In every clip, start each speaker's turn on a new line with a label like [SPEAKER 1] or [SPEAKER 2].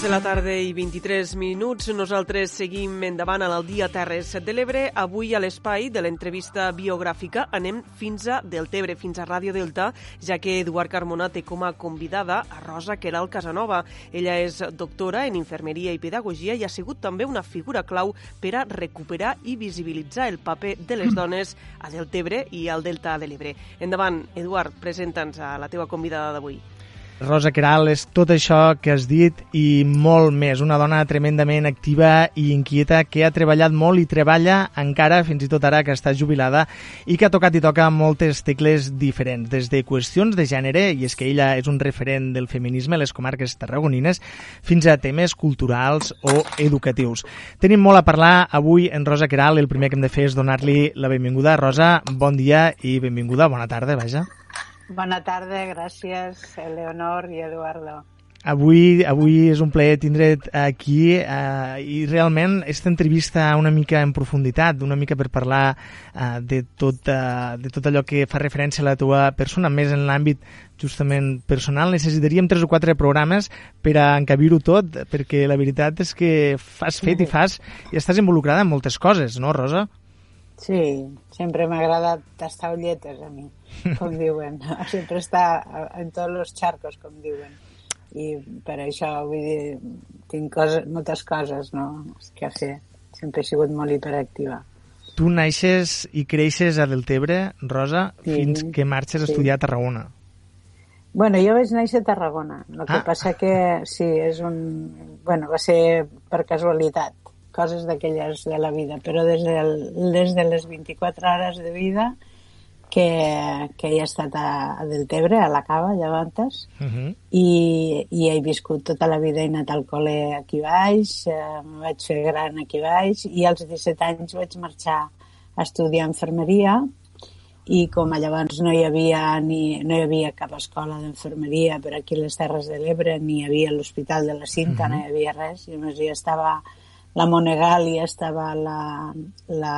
[SPEAKER 1] 3 de la tarda i 23 minuts. Nosaltres seguim endavant al Dia Terres de l'Ebre. Avui a l'espai de l'entrevista biogràfica anem fins a Deltebre, fins a Ràdio Delta, ja que Eduard Carmona té com a convidada a Rosa Queral Casanova. Ella és doctora en Infermeria i Pedagogia i ha sigut també una figura clau per a recuperar i visibilitzar el paper de les dones a Deltebre i al Delta de l'Ebre. Endavant, Eduard, presenta'ns a la teva convidada d'avui.
[SPEAKER 2] Rosa Queral és tot això que has dit i molt més. Una dona tremendament activa i inquieta que ha treballat molt i treballa encara, fins i tot ara que està jubilada, i que ha tocat i toca moltes tecles diferents, des de qüestions de gènere, i és que ella és un referent del feminisme a les comarques tarragonines, fins a temes culturals o educatius. Tenim molt a parlar avui en Rosa Queral. El primer que hem de fer és donar-li la benvinguda. Rosa, bon dia i benvinguda. Bona tarda, vaja.
[SPEAKER 3] Bona tarda, gràcies, Leonor i Eduardo.
[SPEAKER 2] Avui, avui és un plaer tindre't aquí eh, i realment aquesta entrevista una mica en profunditat, una mica per parlar eh, de, tot, eh, de tot allò que fa referència a la teva persona, més en l'àmbit justament personal. Necessitaríem tres o quatre programes per a encabir-ho tot, perquè la veritat és que fas fet i fas i estàs involucrada en moltes coses, no, Rosa?
[SPEAKER 3] Sí, sempre m'ha agradat tastar ulletes a mi, com diuen. Sempre està en tots els xarcos, com diuen. I per això, vull dir, tinc coses, moltes coses, no?, que fer. Sempre he sigut molt hiperactiva.
[SPEAKER 2] Tu naixes i creixes a Deltebre, Rosa, sí, fins que marxes sí. a estudiar a Tarragona.
[SPEAKER 3] Bueno, jo vaig néixer a Tarragona. El que ah. passa que, sí, és un... Bueno, va ser per casualitat coses d'aquelles de la vida, però des, del, des de les 24 hores de vida que, que he estat a, a Deltebre, a la Cava, llavors, uh -huh. i, i he viscut tota la vida, he anat al col·le aquí baix, eh, vaig fer gran aquí baix, i als 17 anys vaig marxar a estudiar infermeria, i com llavors no hi havia ni, no hi havia cap escola d'infermeria per aquí a les Terres de l'Ebre, ni hi havia l'Hospital de la Cinta, uh -huh. no hi havia res, i només hi estava la Monegal i estava la, la,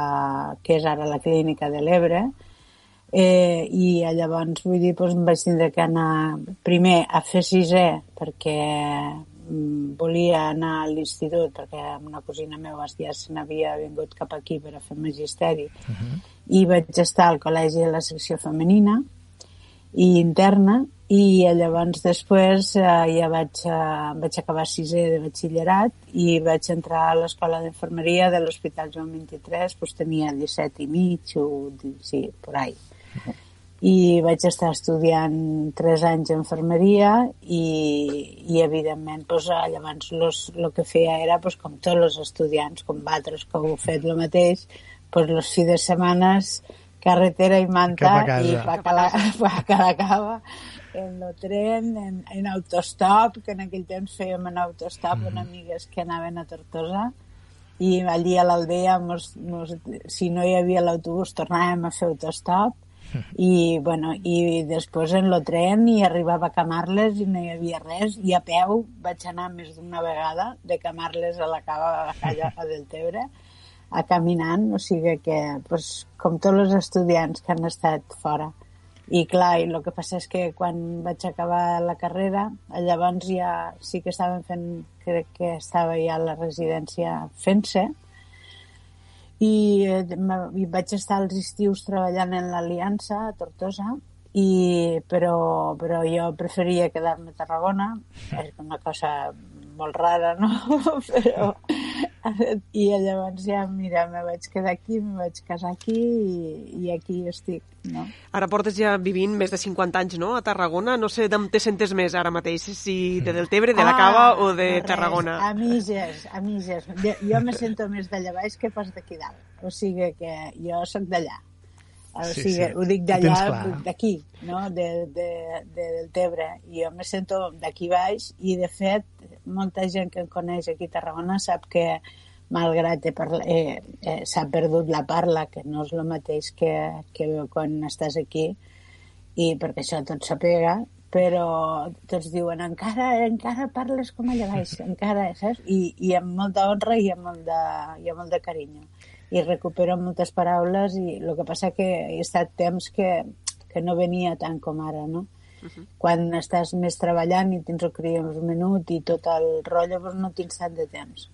[SPEAKER 3] que és ara la clínica de l'Ebre, eh, i llavors vull dir, doncs, em vaig tindre que anar primer a fer sisè perquè mm, volia anar a l'institut perquè una cosina meva ja se n'havia vingut cap aquí per a fer magisteri uh -huh. i vaig estar al col·legi de la secció femenina i interna i llavors després eh, ja vaig, eh, vaig acabar sisè de batxillerat i vaig entrar a l'escola d'infermeria de l'Hospital Joan 23, doncs tenia 17 i mig o sí, por ahí. I vaig estar estudiant 3 anys d'infermeria i, i evidentment doncs, llavors el que feia era doncs, com tots els estudiants, com altres que heu fet el mateix, doncs els fi de setmanes carretera i manta i pa a la, pa a la cava en el tren, en, en autostop, que en aquell temps fèiem en autostop mm. amb amigues que anaven a Tortosa, i allí a l'aldea, si no hi havia l'autobús, tornàvem a fer autostop, i, bueno, i després en el tren i arribava a Camarles i no hi havia res i a peu vaig anar més d'una vegada de Camarles a la cava a Deltebre a caminant, o sigui que pues, com tots els estudiants que han estat fora i clar, i el que passa és que quan vaig acabar la carrera, llavors ja sí que estàvem fent, crec que estava ja la residència fent-se, i, i vaig estar als estius treballant en l'Aliança a Tortosa, i, però, però jo preferia quedar-me a Tarragona, és una cosa molt rara, no? però i llavors ja, mira, me vaig quedar aquí, me vaig casar aquí i, i aquí estic, no?
[SPEAKER 1] Ara portes ja vivint més de 50 anys, no?, a Tarragona. No sé d'on te sentes més ara mateix, si de Deltebre, de la Cava ah, o de res, Tarragona.
[SPEAKER 3] A mitges, a mitges. Jo, jo me sento més d'allà baix que pas d'aquí dalt. O sigui que jo sóc d'allà. O sí, sigui, sí. ho dic d'allà, d'aquí, no? De, de, de Deltebre. I jo me sento d'aquí baix i, de fet, molta gent que em coneix aquí a Tarragona sap que malgrat eh, eh, s'ha perdut la parla, que no és el mateix que, que quan estàs aquí, i perquè això tot s'apega, però tots diuen encara, encara parles com allà baix, encara, saps? I, i amb molta honra i amb molt de, i amb molt de carinyo. I recupero moltes paraules i el que passa que he estat temps que, que no venia tant com ara, no? Uh -huh. Quan estàs més treballant i tens el criar un minut i tot el rotllo, doncs no tens tant de temps.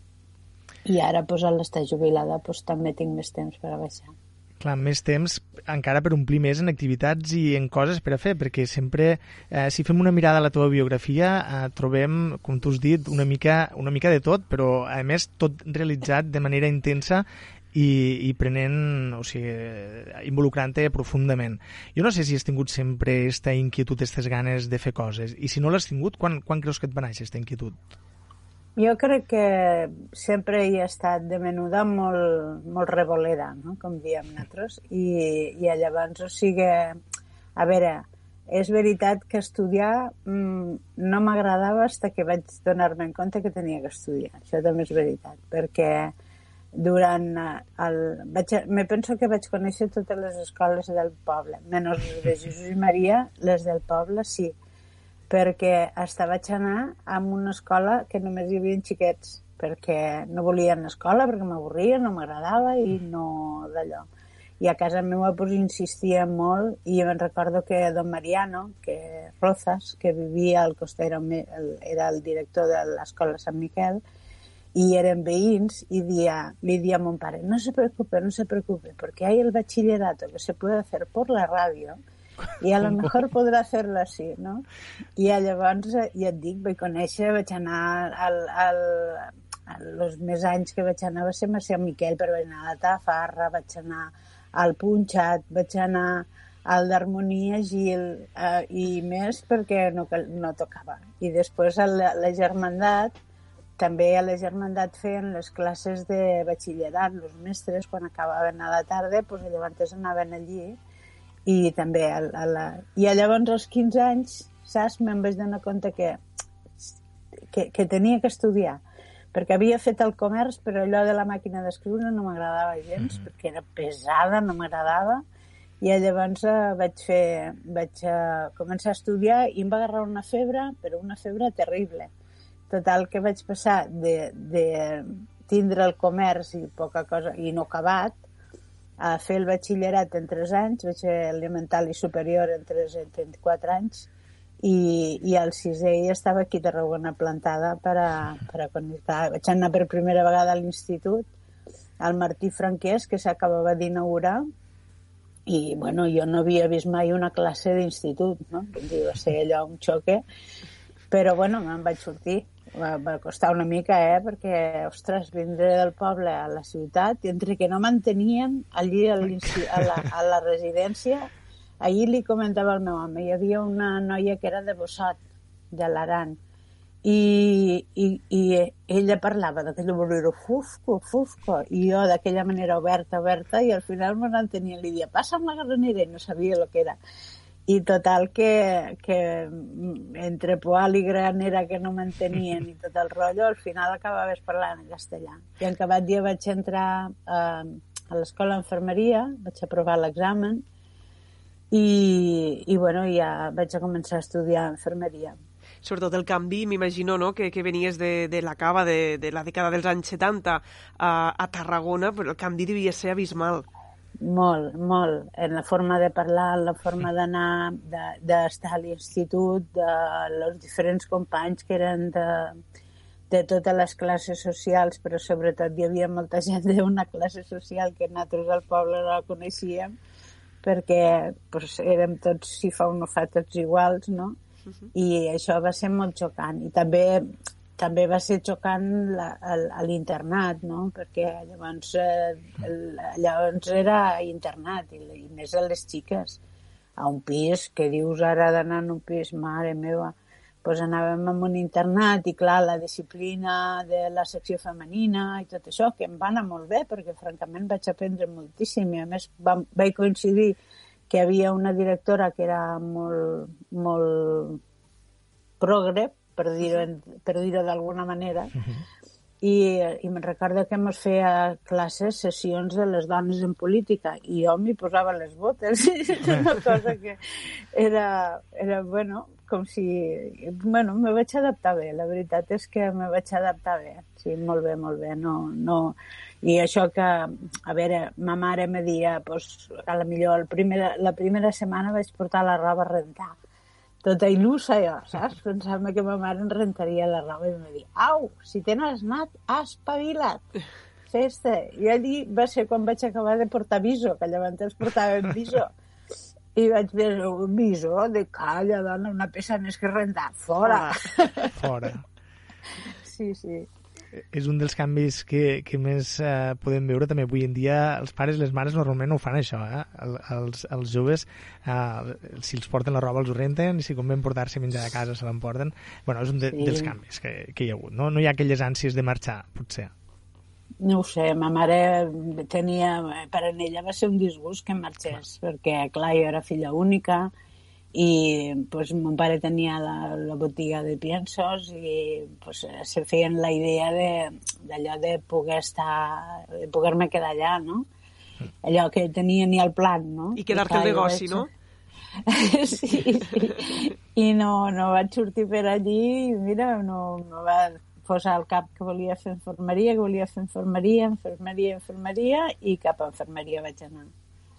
[SPEAKER 3] I ara, doncs, a l'estar jubilada, doncs, també tinc més temps per a baixar
[SPEAKER 2] clar, més temps encara per omplir més en activitats i en coses per a fer, perquè sempre, eh, si fem una mirada a la teva biografia, eh, trobem, com tu has dit, una mica, una mica de tot, però a més tot realitzat de manera intensa i, i prenent, o sigui, involucrant-te profundament. Jo no sé si has tingut sempre aquesta inquietud, aquestes ganes de fer coses, i si no l'has tingut, quan, quan creus que et va néixer aquesta inquietud?
[SPEAKER 3] Jo crec que sempre ha estat de menuda molt, molt revolera, no? com diem nosaltres, i, i llavors, o sigui, a veure, és veritat que estudiar mmm, no m'agradava fins que vaig donar-me en compte que tenia que estudiar. Això també és veritat, perquè durant el... Vaig, me penso que vaig conèixer totes les escoles del poble, menys les de Jesús i Maria, les del poble sí, perquè hasta vaig anar a una escola que només hi havia xiquets, perquè no volia anar a escola, perquè m'avorria, no m'agradava i no d'allò. I a casa meva pues, insistia molt i me'n recordo que don Mariano, que Rozas, que vivia al costero, era el director de l'escola Sant Miquel, i eren veïns i dia, li dia a mon pare, no se preocupe, no se preocupe, porque hay el bachillerato que se puede hacer por la radio, i a lo mejor podrà fer-lo així, no? I llavors, ja et dic, vaig conèixer, vaig anar al, al, els més anys que vaig anar va ser a Sant Miquel, però vaig anar a la Tafarra, vaig anar al Punxat, vaig anar al d'Harmonia Gil eh, i més perquè no, no tocava. I després a la, la Germandat, també a la Germandat feien les classes de batxillerat, els mestres, quan acabaven a la tarda, doncs llavors anaven allí i també a, a la... I llavors als 15 anys, saps, me'n vaig donar compte que, que, que tenia que estudiar perquè havia fet el comerç, però allò de la màquina d'escriure no m'agradava gens, mm -hmm. perquè era pesada, no m'agradava, i llavors eh, vaig fer, vaig eh, començar a estudiar i em va agarrar una febre, però una febre terrible. Total, que vaig passar de, de tindre el comerç i poca cosa, i no acabat, a fer el batxillerat en 3 anys, vaig fer elemental i superior en 3 en 34 anys, i, i al sisè ja estava aquí a Tarragona plantada per a, per a connectar. Vaig anar per primera vegada a l'institut, al Martí Franquès, que s'acabava d'inaugurar, i bueno, jo no havia vist mai una classe d'institut, no? Va ser allò un xoque, però bueno, me'n vaig sortir va, va costar una mica, eh? Perquè, ostres, vindre del poble a la ciutat, i entre que no mantenien allí a, a, la, a la residència, ahir li comentava al meu home, hi havia una noia que era de Bossot, de l'Aran, i, i, i ella parlava d'aquella manera fusco, fusco, i jo d'aquella manera oberta, oberta, i al final me n'entenia, li dia, passa'm la granera, i no sabia el que era. I total que, que entre Poal i Granera que no mantenien i tot el rotllo, al final acabaves parlant en castellà. I en acabat dia vaig entrar a, a l'escola d'infermeria, vaig aprovar l'examen i, i bueno, ja vaig a començar a estudiar infermeria.
[SPEAKER 1] Sobretot el canvi, m'imagino, no?, que, que venies de, de la cava de, de la dècada dels anys 70 a, a Tarragona, però el canvi devia ser abismal.
[SPEAKER 3] Molt, molt. En la forma de parlar, en la forma d'anar, d'estar de, a l'institut, de els diferents companys que eren de, de totes les classes socials, però sobretot hi havia molta gent d'una classe social que nosaltres al poble no la coneixíem, perquè pues, érem tots, si fa o no fa, tots iguals, no? Uh -huh. I això va ser molt xocant. I també també va ser xocant la, a, l'internat, no? perquè llavors, eh, llavors era internat, i, i més a les xiques, a un pis, que dius ara d'anar en un pis, mare meva, pues anàvem a un internat i clar, la disciplina de la secció femenina i tot això, que em va anar molt bé perquè francament vaig aprendre moltíssim i a més vam, vaig coincidir que hi havia una directora que era molt, molt progre, per dir-ho per dir d'alguna manera, uh -huh. i, i me'n recordo que ens feia classes, sessions de les dones en política, i jo m'hi posava les botes, una cosa que era, era, bueno, com si... Bueno, me vaig adaptar bé, la veritat és que me vaig adaptar bé, sí, molt bé, molt bé, no... no. I això que, a veure, ma mare me dia, pues, a la millor el primer, la primera setmana vaig portar la roba a rentar, tota il·lusa jo, saps? Pensava que ma mare em rentaria la roba i em va dir, au, si tens anat, has espavilat. Festa. I allí va ser quan vaig acabar de portar viso, que llavors portàvem viso. I vaig un viso de calla, dona, una peça més que rentar. Fora!
[SPEAKER 2] Fora.
[SPEAKER 3] Sí, sí
[SPEAKER 2] és un dels canvis que, que més eh, podem veure també avui en dia. Els pares i les mares normalment no ho fan això, eh? El, els, els joves, eh, si els porten la roba els ho renten, i si convé portar-se menjar a casa se l'emporten. Bueno, és un de, sí. dels canvis que, que hi ha hagut. No? no hi ha aquelles ànsies de marxar, potser.
[SPEAKER 3] No ho sé, ma mare tenia... Per a ella va ser un disgust que marxés, clar. perquè, clar, jo era filla única, i pues, mon pare tenia la, la botiga de piensos i pues, se feien la idea d'allò de, de poder estar, de poder-me quedar allà, no? Allò que tenia ni el plan, no?
[SPEAKER 1] I quedar-te el negoci, no?
[SPEAKER 3] sí, sí. I no, no vaig sortir per allí i mira, no, no va posar al cap que volia fer infermeria, que volia fer infermeria, infermeria, infermeria i cap a infermeria vaig anar.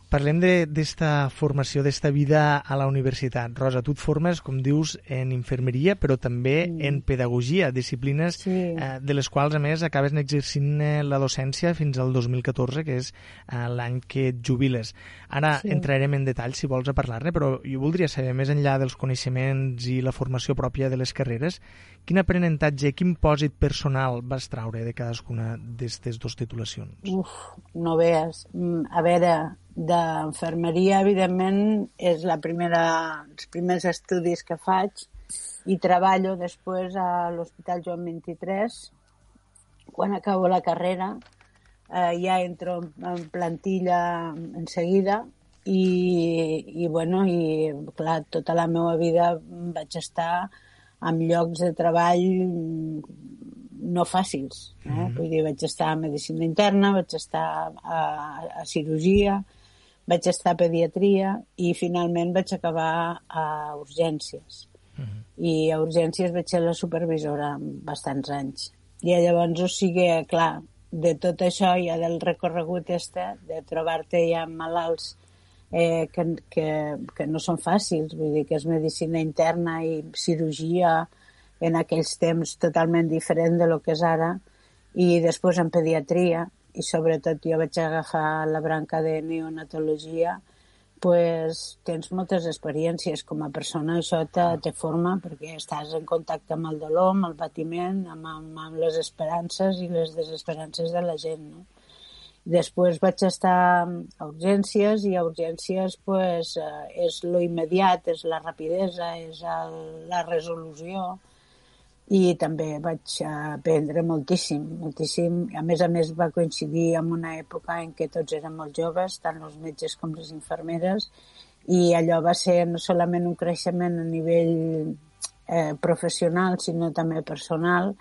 [SPEAKER 2] Parlem d'esta formació, d'esta vida a la universitat. Rosa, tu et formes, com dius, en infermeria, però també mm. en pedagogia, disciplines sí. eh, de les quals, a més, acabes exercint eh, la docència fins al 2014, que és eh, l'any que et jubiles. Ara sí. entrarem en detall, si vols, a parlar-ne, però jo voldria saber, més enllà dels coneixements i la formació pròpia de les carreres, quin aprenentatge, quin pòsit personal vas traure de cadascuna d'aquestes dues titulacions?
[SPEAKER 3] Uf, no veus. Mm, a veure, d'infermeria, evidentment, és la primera, els primers estudis que faig i treballo després a l'Hospital Joan 23. Quan acabo la carrera eh, ja entro en plantilla en seguida i, i, bueno, i clar, tota la meva vida vaig estar en llocs de treball no fàcils. Eh? Mm -hmm. Vull dir, vaig estar a medicina interna, vaig estar a, a cirurgia, vaig estar a pediatria i finalment vaig acabar a urgències. Uh -huh. I a urgències vaig ser la supervisora bastants anys. I llavors, o sigui, clar, de tot això ja del recorregut este, de trobar-te ja amb malalts eh, que, que, que no són fàcils, vull dir que és medicina interna i cirurgia en aquells temps totalment diferent de lo que és ara, i després en pediatria, i sobretot jo vaig agafar la branca de neonatologia pues, tens moltes experiències com a persona, això te, te forma perquè estàs en contacte amb el dolor, amb el patiment, amb, amb, amb les esperances i les desesperances de la gent. No? Després vaig estar a urgències i a urgències pues, eh, és lo immediat, és la rapidesa, és el, la resolució, i també vaig aprendre moltíssim, moltíssim. A més a més va coincidir amb una època en què tots érem molt joves, tant els metges com les infermeres, i allò va ser no solament un creixement a nivell eh, professional, sinó també personal,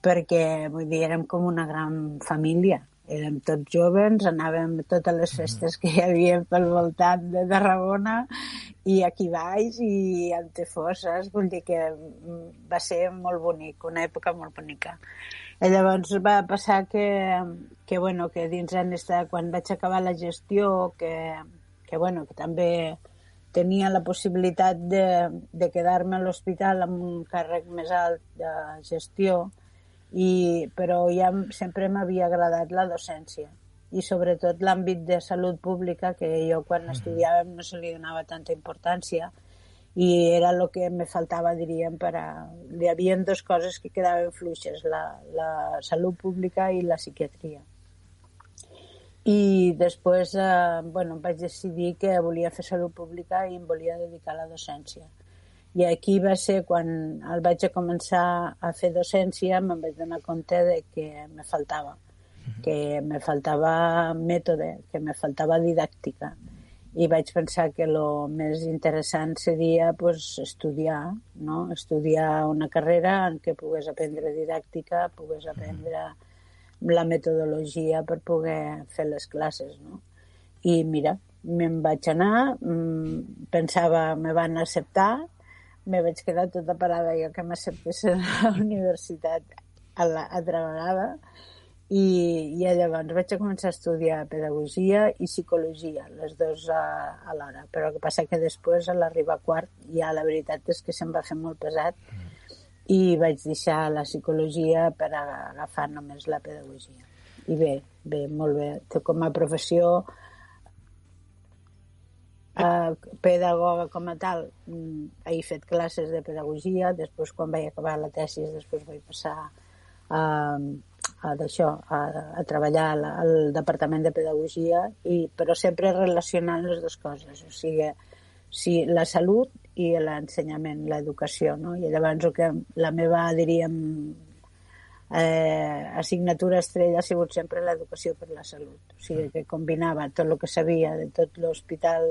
[SPEAKER 3] perquè vull dir, érem com una gran família érem tots joves, anàvem a totes les festes que hi havia pel voltant de Tarragona i aquí baix i a Antefosses, vull dir que va ser molt bonic, una època molt bonica. I llavors va passar que, que, bueno, que dins esta, quan vaig acabar la gestió, que, que, bueno, que també tenia la possibilitat de, de quedar-me a l'hospital amb un càrrec més alt de gestió, i, però ja sempre m'havia agradat la docència i sobretot l'àmbit de salut pública que jo quan mm. estudiàvem no se li donava tanta importància i era el que me faltava, diríem, per a... Hi havia dues coses que quedaven fluixes, la, la salut pública i la psiquiatria. I després, eh, bueno, vaig decidir que volia fer salut pública i em volia dedicar a la docència. I aquí va ser quan el vaig a començar a fer docència, me'n vaig donar compte de que me faltava, que me faltava mètode, que me faltava didàctica. I vaig pensar que el més interessant seria pues, estudiar, no? estudiar una carrera en què pogués aprendre didàctica, pogués aprendre la metodologia per poder fer les classes. No? I mira, me'n vaig anar, mm, pensava, me van acceptar, me vaig quedar tota parada jo que m'acceptessin a la universitat a la altra vegada i, i llavors vaig a començar a estudiar pedagogia i psicologia, les dues a, l'hora. Però el que passa que després, a l'arribar a quart, ja la veritat és que se'm va fer molt pesat i vaig deixar la psicologia per agafar només la pedagogia. I bé, bé, molt bé. Com a professió, eh, pedagoga com a tal, mm, he fet classes de pedagogia, després quan vaig acabar la tesis, després vaig passar a, d'això, a, a treballar al, al Departament de Pedagogia, i, però sempre relacionant les dues coses, o sigui, si la salut i l'ensenyament, l'educació, no? I llavors que la meva, diríem, eh, assignatura estrella ha sigut sempre l'educació per la salut. O sigui, que combinava tot el que sabia de tot l'hospital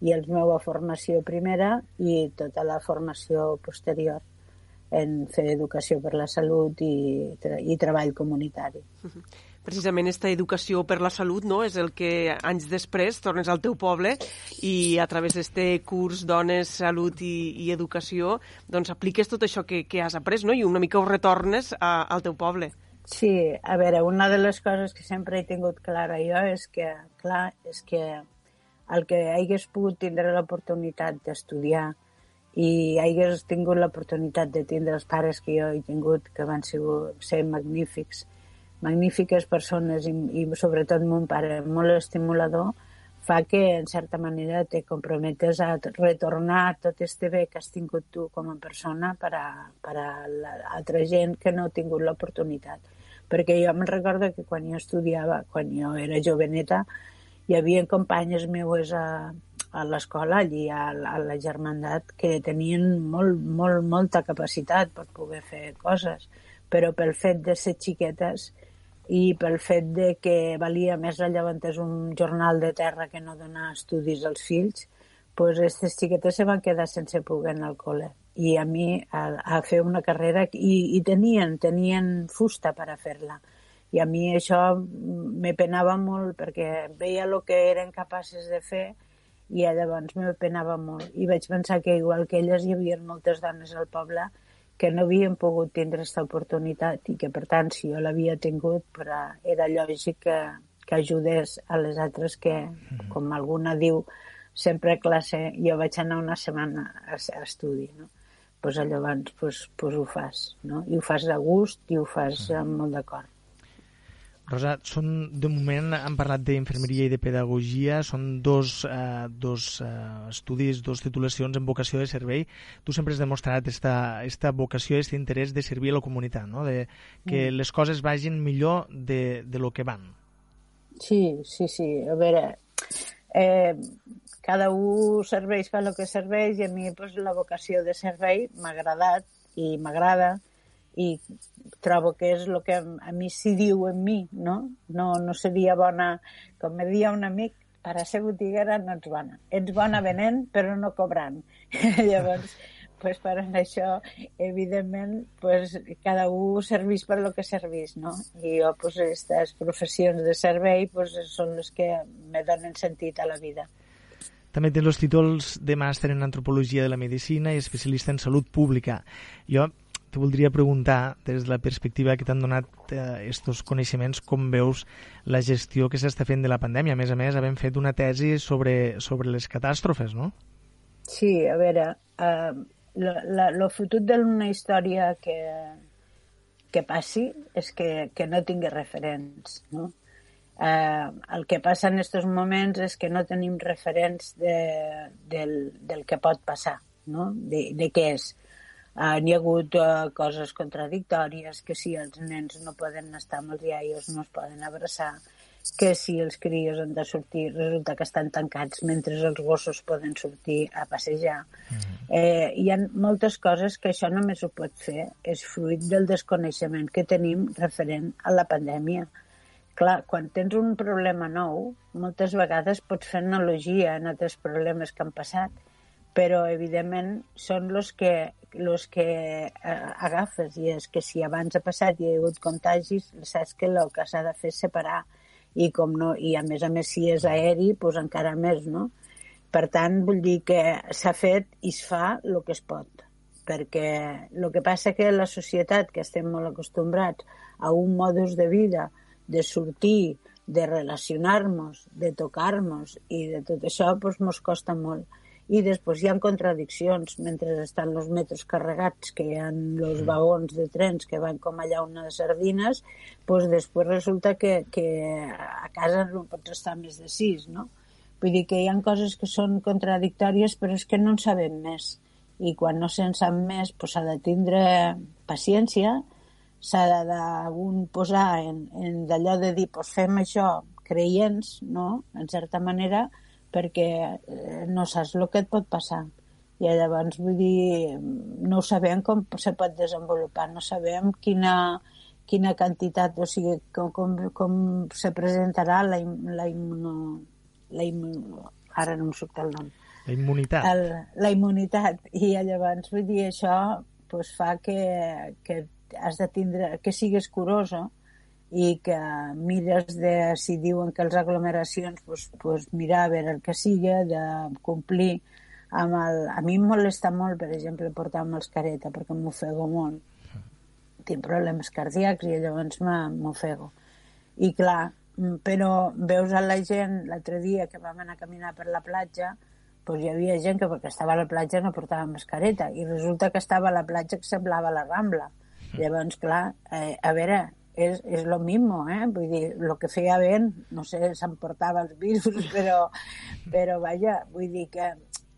[SPEAKER 3] i la meva formació primera i tota la formació posterior en fer educació per la salut i, i treball comunitari.
[SPEAKER 1] Precisament aquesta educació per la salut no, és el que anys després tornes al teu poble i a través d'aquest curs Dones, Salut i, i Educació doncs apliques tot això que, que has après no? i una mica ho retornes a, al teu poble.
[SPEAKER 3] Sí, a veure, una de les coses que sempre he tingut clara jo és que, clar, és que el que hagués pogut tindre l'oportunitat d'estudiar i hagués tingut l'oportunitat de tindre els pares que jo he tingut, que van ser, ser magnífics, magnífiques persones i, i sobretot mon pare molt estimulador, fa que, en certa manera, te comprometes a retornar tot este bé que has tingut tu com a persona per a, per a l'altra gent que no ha tingut l'oportunitat. Perquè jo me'n recordo que quan jo estudiava, quan jo era joveneta, hi havia companyes meues a, a l'escola, allí a, a la germandat, que tenien molt, molt, molta capacitat per poder fer coses, però pel fet de ser xiquetes i pel fet de que valia més rellevantes un jornal de terra que no donar estudis als fills, pues aquestes xiquetes se van quedar sense poder anar al col·le. I a mi a, a fer una carrera i, i tenien, tenien fusta per a fer-la. I a mi això me penava molt perquè veia el que eren capaces de fer i llavors me penava molt. I vaig pensar que igual que elles hi havia moltes dones al poble que no havien pogut tindre aquesta oportunitat i que per tant si jo l'havia tingut però era lògic que, que ajudés a les altres que, mm-hmm. com alguna diu, sempre a classe, jo vaig anar una setmana a, a estudi, no? pues llavors pues, pues ho fas, no? I ho fas a gust i ho fas mm-hmm. amb molt d'acord.
[SPEAKER 2] Rosa, són, de moment hem parlat d'infermeria i de pedagogia, són dos, eh, dos eh, estudis, dos titulacions en vocació de servei. Tu sempre has demostrat aquesta esta vocació, aquest interès de servir a la comunitat, no? de que mm. les coses vagin millor de, de lo que van.
[SPEAKER 3] Sí, sí, sí. A veure, eh, cada un serveix per el que serveix i a mi pues, la vocació de servei m'ha agradat i m'agrada i trobo que és el que a mi s'hi diu en mi, no? No, no seria bona, com me dia un amic, per a ser botiguera no ets bona. Ets bona venent, però no cobrant. Llavors, pues, per això, evidentment, pues, cada un serveix per lo que serveix, no? I jo, pues, aquestes professions de servei pues, són les que me donen sentit a la vida.
[SPEAKER 2] També tens els títols de màster en Antropologia de la Medicina i especialista en Salut Pública. Jo te voldria preguntar, des de la perspectiva que t'han donat aquests eh, coneixements, com veus la gestió que s'està fent de la pandèmia. A més a més, havent fet una tesi sobre, sobre les catàstrofes, no?
[SPEAKER 3] Sí, a veure, eh, el fotut d'una història que, que passi és que, que no tingui referents, no? Eh, el que passa en aquests moments és que no tenim referents de, del, del que pot passar, no? de, de què és Uh, N'hi ha hagut uh, coses contradictòries, que si els nens no poden estar amb els iaios, no es poden abraçar, que si els crios han de sortir resulta que estan tancats mentre els gossos poden sortir a passejar. Mm -hmm. eh, hi ha moltes coses que això només ho pot fer, és fruit del desconeixement que tenim referent a la pandèmia. Clar, quan tens un problema nou, moltes vegades pots fer analogia en altres problemes que han passat, però evidentment són els que los que eh, agafes i és que si abans ha passat i hi ha hagut contagis, saps que el que s'ha de fer és separar i com no, i a més a més si és aeri, doncs encara més, no? Per tant, vull dir que s'ha fet i es fa el que es pot, perquè el que passa que la societat, que estem molt acostumbrats a un modus de vida de sortir, de relacionar-nos, de tocar-nos i de tot això doncs, mos costa molt. I després hi ha contradiccions, mentre estan els metros carregats, que hi ha els mm. vagons de trens que van com allà una de sardines, doncs després resulta que, que a casa no pots estar més de sis, no? Vull dir que hi ha coses que són contradictòries, però és que no en sabem més. I quan no se'n sap més, doncs s'ha de tindre paciència, s'ha d'algun posar en, en d'allò de dir, doncs fem això creients, no?, en certa manera, perquè eh, no saps el que et pot passar. I llavors, vull dir, no sabem com se pot desenvolupar, no sabem quina, quina quantitat, o sigui, com, com, com se presentarà la, la immuno... La immuno ara no em surt el nom.
[SPEAKER 2] La immunitat.
[SPEAKER 3] El, la immunitat. I llavors, vull dir, això pues, fa que, que has de tindre, que sigues curosa i que mires de, si diuen que les aglomeracions, pues, pues mirar a veure el que siga, de complir amb el... A mi em molesta molt, per exemple, portar mascareta perquè m'ofego molt. Tinc problemes cardíacs i llavors m'ofego. I clar, però veus a la gent l'altre dia que vam anar a caminar per la platja doncs hi havia gent que perquè estava a la platja no portava mascareta i resulta que estava a la platja que semblava la Rambla Llavors, clar, eh, a veure, és, és lo mismo, eh? Vull dir, el que feia vent, no sé, s'emportava els virus, però, però vaja, vull dir que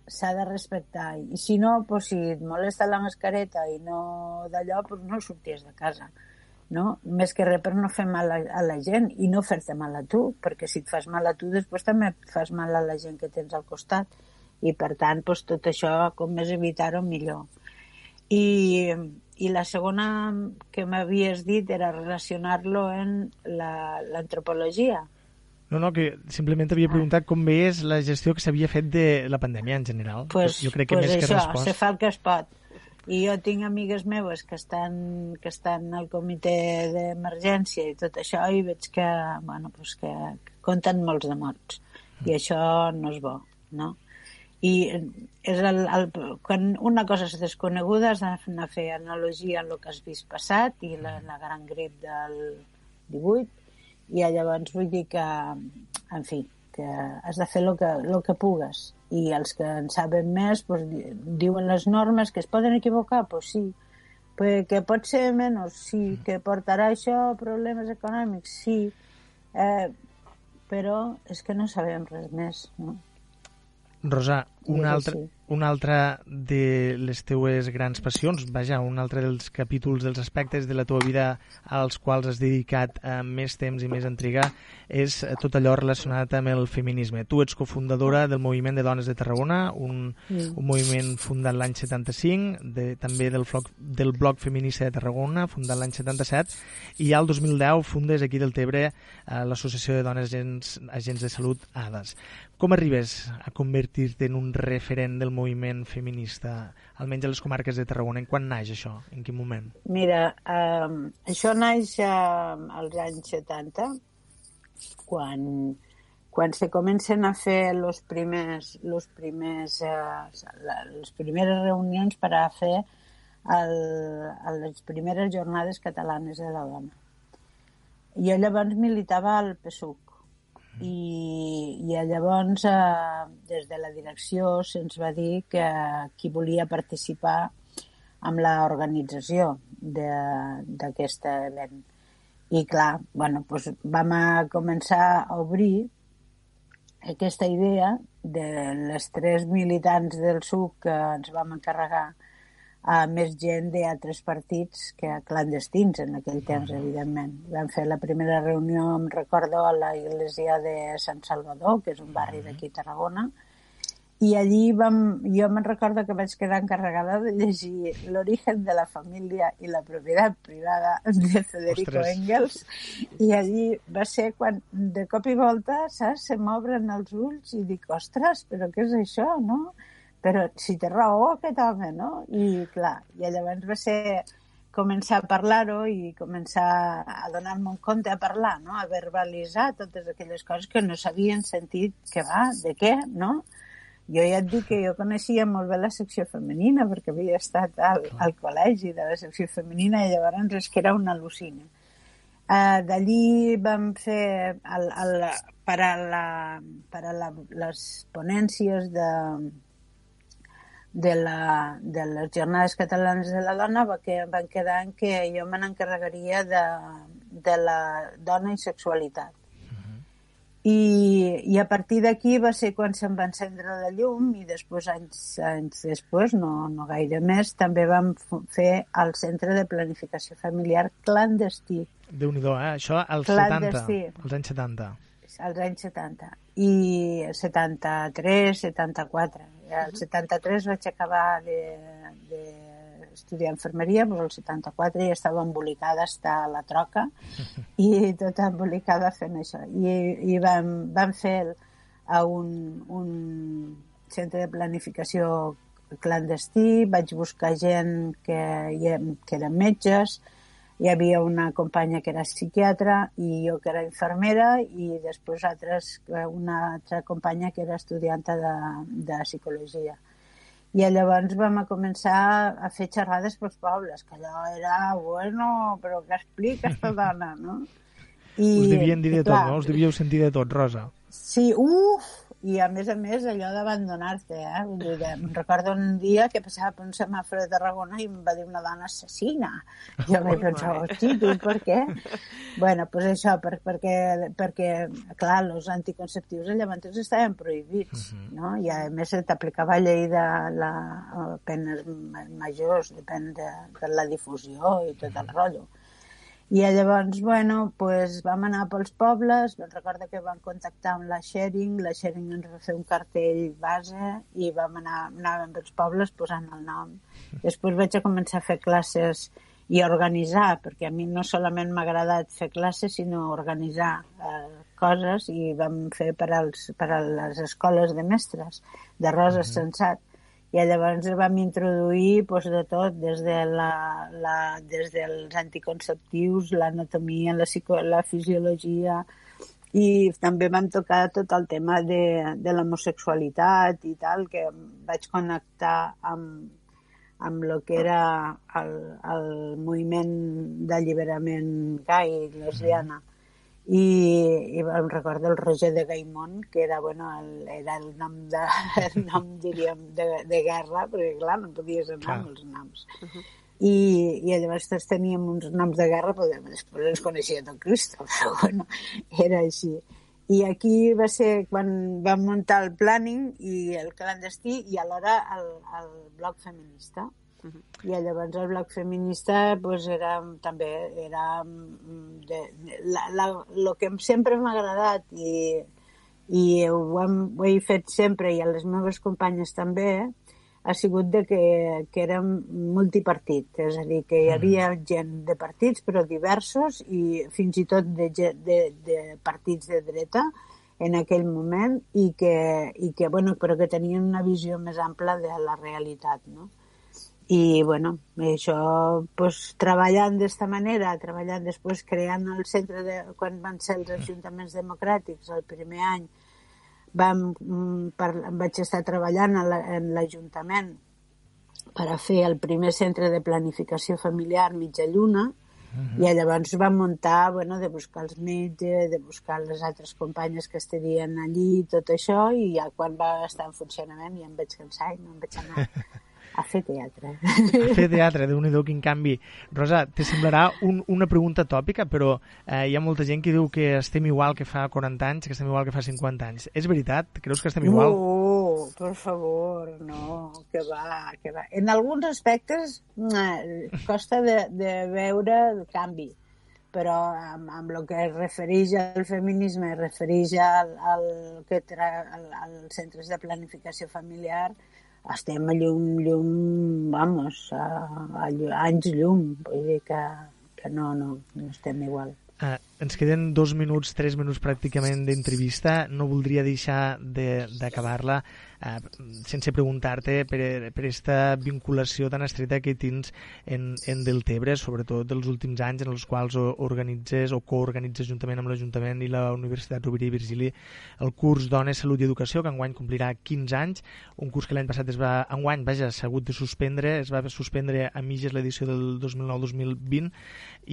[SPEAKER 3] s'ha de respectar. I si no, pues, si et molesta la mascareta i no d'allò, pues no sorties de casa. No? Més que res per no fer mal a, a la gent i no fer-te mal a tu, perquè si et fas mal a tu després també fas mal a la gent que tens al costat i per tant pues, tot això com més evitar-ho millor. I, i la segona que m'havies dit era relacionar-lo en l'antropologia.
[SPEAKER 2] No, no, que simplement havia preguntat com és la gestió que s'havia fet de la pandèmia en general.
[SPEAKER 3] Pues, jo crec que pues més això, que respost... se fa el que es pot. I jo tinc amigues meves que estan, que estan al comitè d'emergència i tot això i veig que, bueno, pues que, que compten molts de morts. I això no és bo, no? I és el, el, quan una cosa és desconeguda has d'anar a fer analogia amb el que has vist passat i la, la gran grip del 18 i llavors vull dir que en fi, que has de fer el que, el que pugues. I els que en saben més pues, diuen les normes que es poden equivocar, pues sí. Pues, que pot ser menys, sí. Que portarà això problemes econòmics, sí. Eh, però és que no sabem res més no?
[SPEAKER 2] Rosa, una altra, una altra de les teues grans passions, vaja, un altre dels capítols, dels aspectes de la teva vida als quals has dedicat eh, més temps i més intriga, és tot allò relacionat amb el feminisme. Tu ets cofundadora del Moviment de Dones de Tarragona, un, mm. un moviment fundat l'any 75, de, també del, floc, del Bloc Feminista de Tarragona, fundat l'any 77, i al 2010 fundes aquí del Tebre eh, l'Associació de Dones Agents, Agents de Salut ADAS. Com arribes a convertir-te en un referent del moviment feminista, almenys a les comarques de Tarragona? En quan naix això? En quin moment?
[SPEAKER 3] Mira, eh, això naix eh, als anys 70, quan, quan se comencen a fer los primers, los primers, eh, les primeres reunions per a fer el, les primeres jornades catalanes de la dona. Jo llavors militava al PSUC, i, i llavors eh, des de la direcció se'ns va dir que qui volia participar amb l'organització d'aquest event. I clar, bueno, doncs vam a començar a obrir aquesta idea de les tres militants del SUC que ens vam encarregar a més gent d'altres partits que clandestins en aquell temps, evidentment. Vam fer la primera reunió, em recordo, a la iglesia de Sant Salvador, que és un barri d'aquí a Tarragona, i allí vam, jo me'n recordo que vaig quedar encarregada de llegir L'origen de la família i la propietat privada de Federico Ostres. Engels i allí va ser quan de cop i volta, saps, se m'obren els ulls i dic, ostres, però què és això, no? Però si té raó aquest home, no? I clar, i llavors va ser començar a parlar-ho i començar a donar-me un compte a parlar, no? a verbalitzar totes aquelles coses que no s'havien sentit que va, de què, no? Jo ja et dic que jo coneixia molt bé la secció femenina perquè havia estat al, al col·legi de la secció femenina i llavors és que era una al·lucina. Uh, D'allí vam fer el, el, per a, la, per a la, les ponències de, de, la, de les jornades catalanes de la dona va que, van quedar en que jo me n'encarregaria de, de la dona i sexualitat. I, i a partir d'aquí va ser quan se'n va encendre la llum i després, anys, anys després, no, no gaire més, també vam fer el Centre de Planificació Familiar clandestí.
[SPEAKER 2] déu nhi eh? Això als 70, als anys 70.
[SPEAKER 3] Als anys 70. I 73, 74. El 73 vaig acabar de, de estudiar infermeria, però el 74 ja estava embolicada està a la troca i tota embolicada fent això. I, i vam, vam fer a un, un centre de planificació clandestí, vaig buscar gent que, que eren metges, hi havia una companya que era psiquiatra i jo que era infermera i després altres, una altra companya que era estudianta de, de psicologia. I llavors vam a començar a fer xerrades pels pobles, que allò era, bueno, però què explica aquesta dona, no?
[SPEAKER 2] I, Us devien dir de tot, clar, no? Us devíeu sentir de tot, Rosa.
[SPEAKER 3] Sí, uf, i a més a més allò d'abandonar-te, eh? Vull dir, em recordo un dia que passava per un semàfor de Tarragona i em va dir una dona assassina. Jo vaig pensar, hosti, tu per què? bueno, doncs pues això, per, perquè, perquè, clar, els anticonceptius llavors estaven prohibits, uh -huh. no? I a més t'aplicava llei de la penes majors, depèn de, de la difusió i tot el rotllo. I llavors, bueno, pues, vam anar pels pobles, recordo que vam contactar amb la Sharing, la Sharing ens va fer un cartell base i vam anar, anàvem pels pobles posant el nom. Després vaig a començar a fer classes i a organitzar, perquè a mi no solament m'ha agradat fer classes, sinó organitzar eh, coses i vam fer per, als, per a les escoles de mestres de Rosa mm -hmm. Sensat i llavors vam introduir doncs, de tot, des, de la, la, des dels anticonceptius, l'anatomia, la, la fisiologia, i també vam tocar tot el tema de, de l'homosexualitat i tal, que vaig connectar amb, amb el que era el, el moviment d'alliberament gai lesbiana. I, i em recordo el Roger de Gaimont, que era, bueno, el, era el nom, de, el nom diríem, de, de guerra, perquè clar, no podies anar clar. amb els noms. Uh -huh. I, i llavors tots teníem uns noms de guerra, però després ens coneixia tot Cristo, però bueno, era així. I aquí va ser quan vam muntar el planning i el clandestí i alhora el, el bloc feminista. I llavors el bloc feminista pues, era, també era mm, de, de, la, la, lo que sempre m'ha agradat i, i ho, hem, ho he fet sempre i a les meves companyes també ha sigut de que, que érem multipartit, és a dir, que hi havia gent de partits però diversos i fins i tot de, de, de partits de dreta en aquell moment i que, i que, bueno, però que tenien una visió més ampla de la realitat, no? I bueno, això pues, treballant d'esta manera, treballant després creant el centre de, quan van ser els ajuntaments democràtics el primer any vam, mm, per, vaig estar treballant en l'Ajuntament per a fer el primer centre de planificació familiar mitja lluna uh -huh. i llavors vam muntar, bueno, de buscar els metges, de buscar les altres companyes que estarien allí, tot això, i ja quan va estar en funcionament ja em vaig cansar i no em vaig anar a fer teatre.
[SPEAKER 2] A fer teatre, déu nhi quin canvi. Rosa, te semblarà un, una pregunta tòpica, però eh, hi ha molta gent que diu que estem igual que fa 40 anys, que estem igual que fa 50 anys. És veritat? Creus que estem igual?
[SPEAKER 3] No, per favor, no, que va, que va. En alguns aspectes eh, costa de, de veure el canvi però amb, amb el que es refereix al feminisme, es refereix al, al que tra, al, als centres de planificació familiar, estem a llum, llum, vamos, a, a, a anys llum, vull dir que, que no, no, no estem igual.
[SPEAKER 2] Uh, ens queden dos minuts, tres minuts pràcticament d'entrevista. No voldria deixar d'acabar-la de, eh, sense preguntar-te per, per aquesta vinculació tan estreta que tens en, en Deltebre, sobretot dels últims anys en els quals organitzes o coorganitzes juntament amb l'Ajuntament i la Universitat Rovira i Virgili el curs Dones, Salut i Educació, que enguany complirà 15 anys, un curs que l'any passat es va, enguany, vaja, s'ha hagut de suspendre, es va suspendre a mitges l'edició del 2009-2020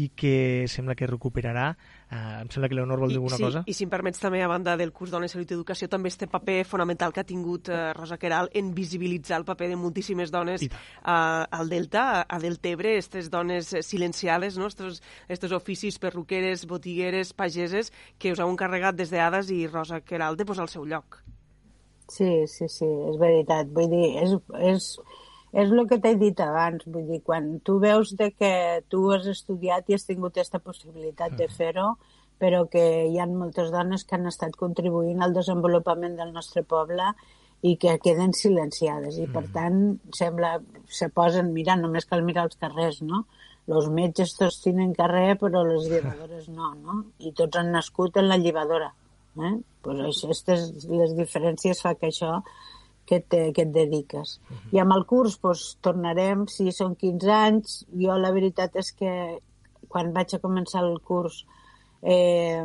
[SPEAKER 2] i que sembla que recuperarà Uh, em sembla que Leonor vol dir alguna
[SPEAKER 1] sí,
[SPEAKER 2] cosa.
[SPEAKER 1] I si em permets també, a banda del curs Dones, Salut i Educació, també este paper fonamental que ha tingut uh, Rosa Queral en visibilitzar el paper de moltíssimes dones uh, al Delta, a Deltebre, aquestes dones silenciades, no? estos, estos oficis perruqueres, botigueres, pageses, que us heu encarregat des d'Ades i Rosa Queral de posar al seu lloc.
[SPEAKER 3] Sí, sí, sí, és veritat. Vull dir, és, és, és el que t'he dit abans, vull dir, quan tu veus de que tu has estudiat i has tingut aquesta possibilitat de fer-ho, però que hi ha moltes dones que han estat contribuint al desenvolupament del nostre poble i que queden silenciades i per tant sembla, se posen, mira, només cal mirar els carrers, no? Els metges tots tenen carrer però les llevadores no, no? I tots han nascut en la llevadora. Eh? Pues això, aquestes, les diferències fa que això que, te, que et dediques. Uh -huh. I amb el curs pues, tornarem, si són 15 anys, jo la veritat és que quan vaig a començar el curs eh,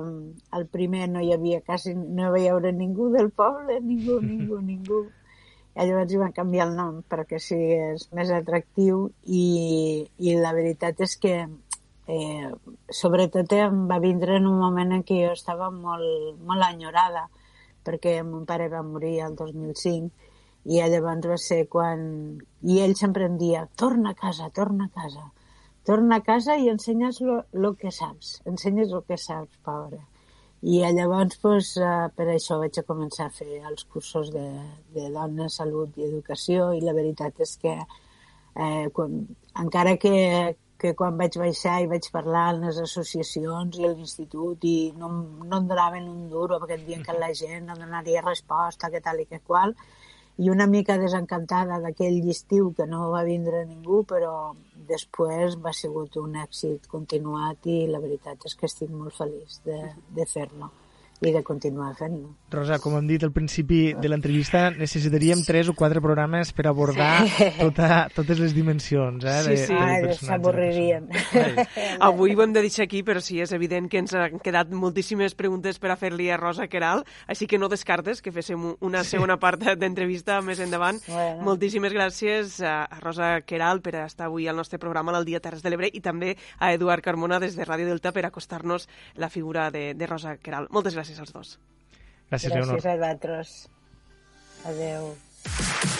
[SPEAKER 3] el primer no hi havia quasi, no hi havia ningú del poble, ningú, ningú, ningú. I llavors hi van canviar el nom perquè sigués més atractiu i, i la veritat és que eh, sobretot em va vindre en un moment en què jo estava molt, molt enyorada perquè mon pare va morir el 2005 i llavors va ser quan... I ell sempre em dia, torna a casa, torna a casa. Torna a casa i ensenyes el que saps. Ensenyes el que saps, pobre. I llavors, pues, uh, per això vaig a començar a fer els cursos de, de dona, salut i educació i la veritat és que eh, quan, encara que, que quan vaig baixar i vaig parlar en les associacions i a l'institut i no, no em donaven un duro perquè em que la gent no donaria resposta, que tal i que qual, i una mica desencantada d'aquell estiu que no va vindre ningú, però després va sigut un èxit continuat i la veritat és que estic molt feliç de, de fer-lo i de continuar fent-ho.
[SPEAKER 2] Rosa, com hem dit al principi de l'entrevista, necessitaríem tres o quatre programes per abordar tota, totes les dimensions eh,
[SPEAKER 3] de, sí, sí. s'avorririen.
[SPEAKER 1] Avui ho hem de deixar aquí, però sí, és evident que ens han quedat moltíssimes preguntes per a fer-li a Rosa Queral, així que no descartes que féssim una sí. segona part d'entrevista més endavant. Bueno. Moltíssimes gràcies a Rosa Queral per estar avui al nostre programa al Dia Terres de l'Ebre i també a Eduard Carmona des de Ràdio Delta per acostar-nos la figura de, de Rosa Queral. Moltes gràcies gràcies als dos.
[SPEAKER 2] Gràcies,
[SPEAKER 3] Gràcies Leonor. a vosaltres. Adeu.